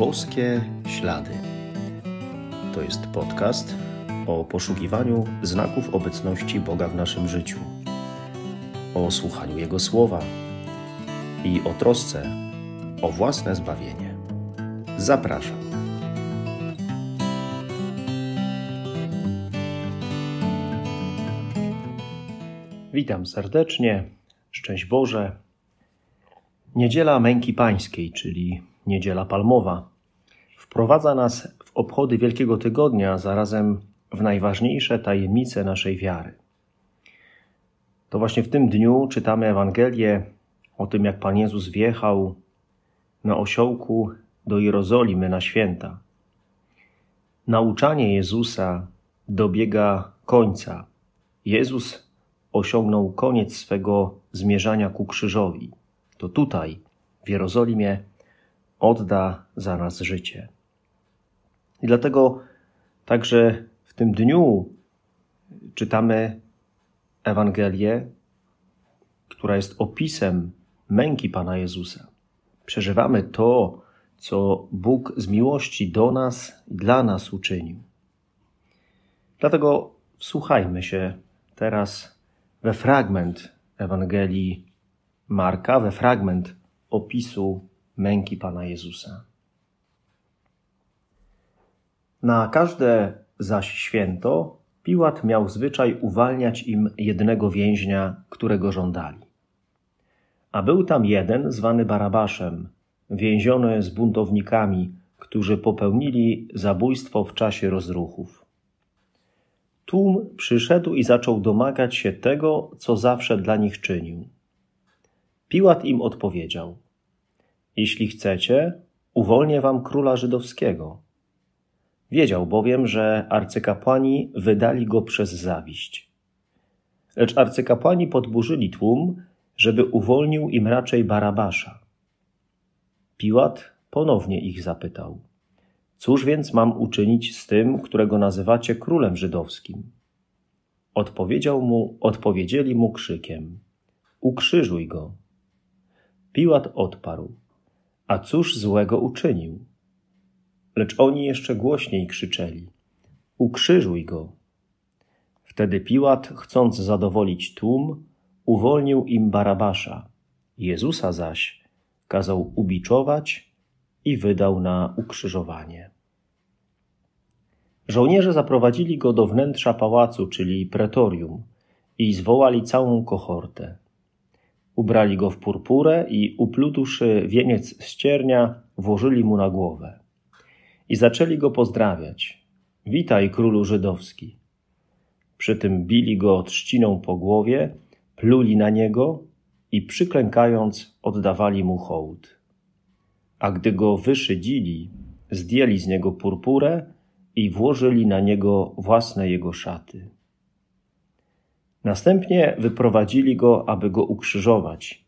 Boskie Ślady. To jest podcast o poszukiwaniu znaków obecności Boga w naszym życiu, o słuchaniu Jego słowa i o trosce o własne zbawienie. Zapraszam. Witam serdecznie. Szczęść Boże. Niedziela Męki Pańskiej, czyli Niedziela Palmowa, wprowadza nas w obchody Wielkiego Tygodnia, zarazem w najważniejsze tajemnice naszej wiary. To właśnie w tym dniu czytamy Ewangelię o tym, jak Pan Jezus wjechał na osiołku do Jerozolimy na święta. Nauczanie Jezusa dobiega końca. Jezus osiągnął koniec swego zmierzania ku krzyżowi. To tutaj, w Jerozolimie, odda za nas życie. I dlatego także w tym dniu czytamy Ewangelię, która jest opisem męki Pana Jezusa. Przeżywamy to, co Bóg z miłości do nas i dla nas uczynił. Dlatego wsłuchajmy się teraz we fragment Ewangelii Marka, we fragment opisu męki Pana Jezusa. Na każde zaś święto Piłat miał zwyczaj uwalniać im jednego więźnia, którego żądali. A był tam jeden zwany Barabaszem, więziony z buntownikami, którzy popełnili zabójstwo w czasie rozruchów. Tłum przyszedł i zaczął domagać się tego, co zawsze dla nich czynił. Piłat im odpowiedział – jeśli chcecie, uwolnię wam króla żydowskiego. Wiedział bowiem, że arcykapłani wydali go przez zawiść. Lecz arcykapłani podburzyli tłum, żeby uwolnił im raczej Barabasza. Piłat ponownie ich zapytał: Cóż więc mam uczynić z tym, którego nazywacie królem żydowskim? Odpowiedział mu, odpowiedzieli mu krzykiem: Ukrzyżuj go. Piłat odparł: a cóż złego uczynił? Lecz oni jeszcze głośniej krzyczeli: Ukrzyżuj go! Wtedy Piłat, chcąc zadowolić tłum, uwolnił im Barabasza. Jezusa zaś kazał ubiczować i wydał na ukrzyżowanie. Żołnierze zaprowadzili go do wnętrza pałacu, czyli pretorium, i zwołali całą kohortę. Ubrali go w purpurę i uplutłszy wieniec z ciernia, włożyli mu na głowę. I zaczęli go pozdrawiać. Witaj, królu żydowski. Przy tym bili go trzciną po głowie, pluli na niego i przyklękając oddawali mu hołd. A gdy go wyszydzili, zdjęli z niego purpurę i włożyli na niego własne jego szaty. Następnie wyprowadzili go, aby go ukrzyżować.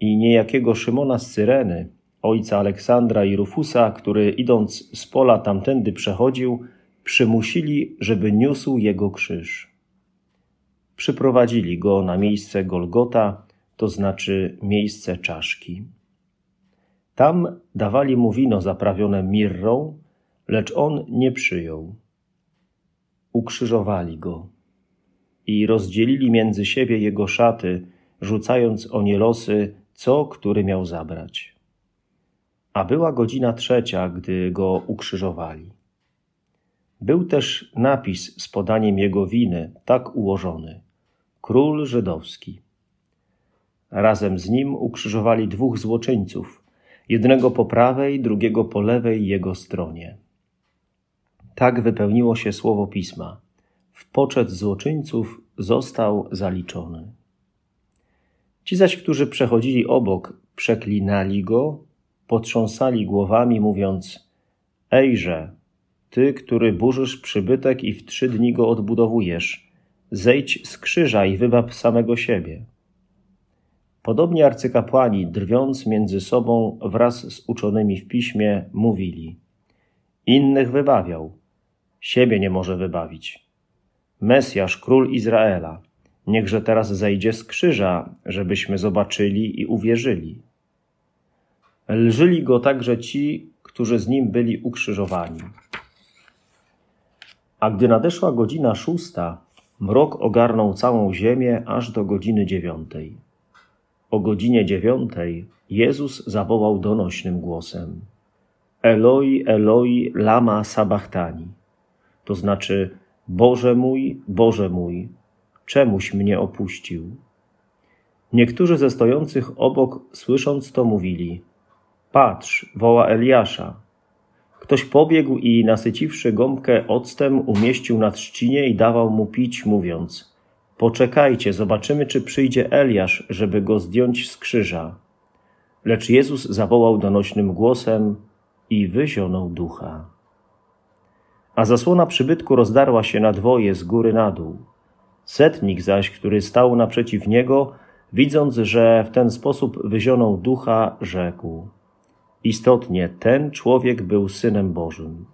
I niejakiego Szymona z Cyreny, ojca Aleksandra i Rufusa, który idąc z pola tamtędy przechodził, przymusili, żeby niósł jego krzyż. Przyprowadzili go na miejsce Golgota, to znaczy miejsce czaszki. Tam dawali mu wino zaprawione mirrą, lecz on nie przyjął. Ukrzyżowali go i rozdzielili między siebie jego szaty, rzucając o nie losy, co który miał zabrać. A była godzina trzecia, gdy go ukrzyżowali. Był też napis z podaniem jego winy, tak ułożony: Król Żydowski. Razem z nim ukrzyżowali dwóch złoczyńców, jednego po prawej, drugiego po lewej jego stronie. Tak wypełniło się słowo pisma w poczet złoczyńców został zaliczony. Ci zaś, którzy przechodzili obok, przeklinali go, potrząsali głowami, mówiąc: Ejże, ty, który burzysz przybytek i w trzy dni go odbudowujesz, zejdź z krzyża i wybaw samego siebie. Podobnie arcykapłani, drwiąc między sobą wraz z uczonymi w piśmie, mówili: Innych wybawiał, siebie nie może wybawić. Mesjasz, król Izraela, niechże teraz zejdzie z krzyża, żebyśmy zobaczyli i uwierzyli. Lżyli go także ci, którzy z nim byli ukrzyżowani. A gdy nadeszła godzina szósta, mrok ogarnął całą ziemię aż do godziny dziewiątej. O godzinie dziewiątej Jezus zawołał donośnym głosem: Eloi, Eloi, lama sabachthani. To znaczy: Boże mój, Boże mój, czemuś mnie opuścił? Niektórzy ze stojących obok, słysząc to, mówili: Patrz, woła Eliasza. Ktoś pobiegł i nasyciwszy gąbkę octem, umieścił na trzcinie i dawał mu pić, mówiąc: Poczekajcie, zobaczymy, czy przyjdzie Eliasz, żeby go zdjąć z krzyża. Lecz Jezus zawołał donośnym głosem i wyzionął ducha. A zasłona przybytku rozdarła się na dwoje z góry na dół. Setnik zaś, który stał naprzeciw niego, widząc, że w ten sposób wyzionął ducha, rzekł: Istotnie ten człowiek był synem Bożym.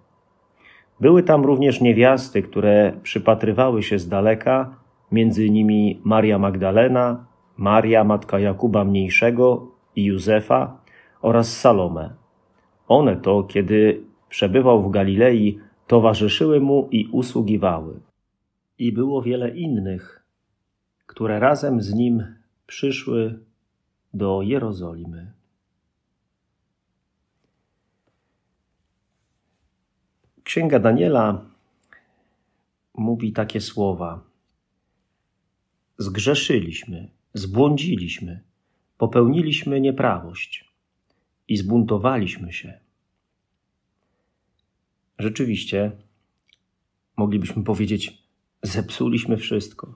Były tam również niewiasty, które przypatrywały się z daleka, między nimi Maria Magdalena, Maria, matka Jakuba Mniejszego i Józefa oraz Salome. One to, kiedy przebywał w Galilei, towarzyszyły mu i usługiwały. I było wiele innych, które razem z nim przyszły do Jerozolimy. Księga Daniela mówi takie słowa: Zgrzeszyliśmy, zbłądziliśmy, popełniliśmy nieprawość i zbuntowaliśmy się. Rzeczywiście, moglibyśmy powiedzieć, zepsuliśmy wszystko.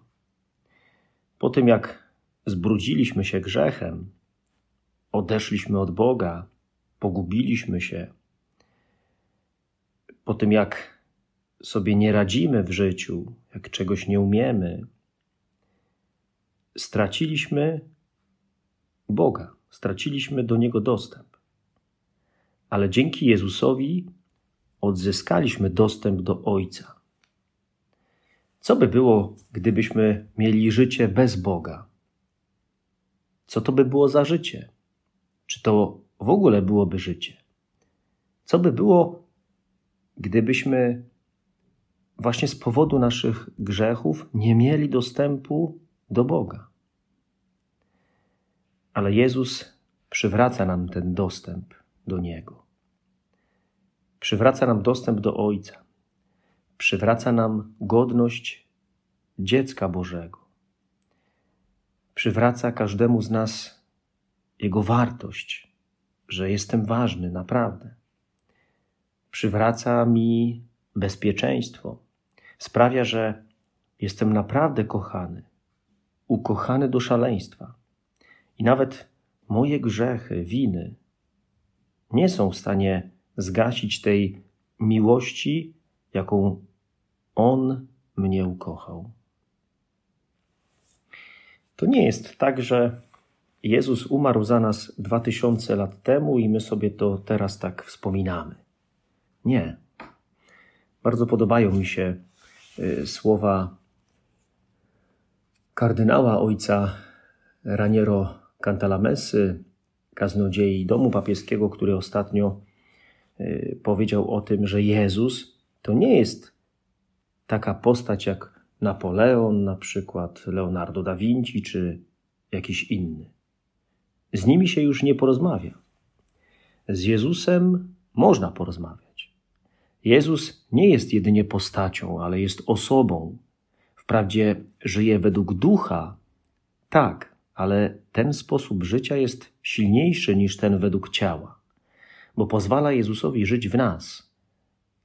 Po tym, jak zbrudziliśmy się grzechem, odeszliśmy od Boga, pogubiliśmy się, po tym jak sobie nie radzimy w życiu, jak czegoś nie umiemy, straciliśmy Boga, straciliśmy do Niego dostęp. Ale dzięki Jezusowi odzyskaliśmy dostęp do Ojca. Co by było, gdybyśmy mieli życie bez Boga? Co to by było za życie? Czy to w ogóle byłoby życie? Co by było, gdybyśmy właśnie z powodu naszych grzechów nie mieli dostępu do Boga. Ale Jezus przywraca nam ten dostęp do Niego. Przywraca nam dostęp do Ojca. Przywraca nam godność dziecka Bożego. Przywraca każdemu z nas Jego wartość, że jestem ważny naprawdę przywraca mi bezpieczeństwo, sprawia, że jestem naprawdę kochany, ukochany do szaleństwa. I nawet moje grzechy, winy nie są w stanie zgasić tej miłości, jaką On mnie ukochał. To nie jest tak, że Jezus umarł za nas dwa tysiące lat temu i my sobie to teraz tak wspominamy. Nie. Bardzo podobają mi się y, słowa kardynała ojca Raniero Cantalamessy, kaznodziei domu papieskiego, który ostatnio powiedział o tym, że Jezus to nie jest taka postać jak Napoleon, na przykład Leonardo da Vinci czy jakiś inny. Z nimi się już nie porozmawia. Z Jezusem można porozmawiać. Jezus nie jest jedynie postacią, ale jest osobą. Wprawdzie żyje według ducha, tak, ale ten sposób życia jest silniejszy niż ten według ciała, bo pozwala Jezusowi żyć w nas,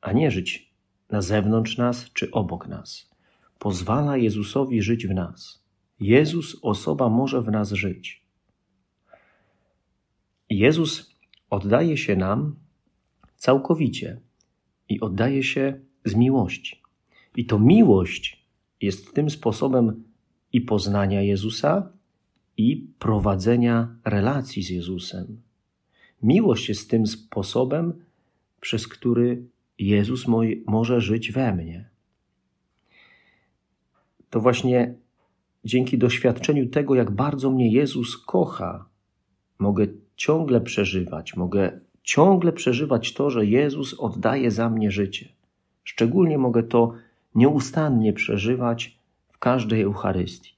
a nie żyć na zewnątrz nas czy obok nas. Pozwala Jezusowi żyć w nas. Jezus, osoba, może w nas żyć. Jezus oddaje się nam całkowicie i oddaje się z miłości. I to miłość jest tym sposobem i poznania Jezusa, i prowadzenia relacji z Jezusem. Miłość jest tym sposobem, przez który Jezus może żyć we mnie. To właśnie dzięki doświadczeniu tego, jak bardzo mnie Jezus kocha, mogę ciągle przeżywać, mogę ciągle przeżywać to, że Jezus oddaje za mnie życie. Szczególnie mogę to nieustannie przeżywać w każdej Eucharystii.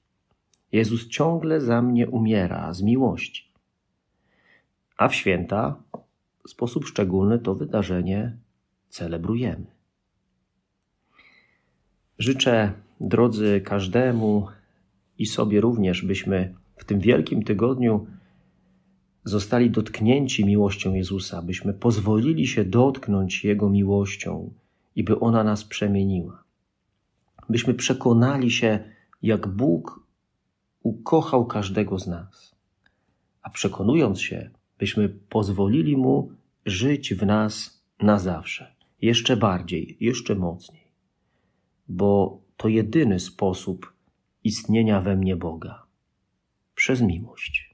Jezus ciągle za mnie umiera z miłości. A w święta w sposób szczególny to wydarzenie celebrujemy. Życzę, drodzy, każdemu i sobie również, byśmy w tym wielkim tygodniu zostali dotknięci miłością Jezusa, byśmy pozwolili się dotknąć Jego miłością i by ona nas przemieniła. Byśmy przekonali się, jak Bóg ukochał każdego z nas. A przekonując się, byśmy pozwolili Mu żyć w nas na zawsze, jeszcze bardziej, jeszcze mocniej, bo to jedyny sposób istnienia we mnie Boga przez miłość.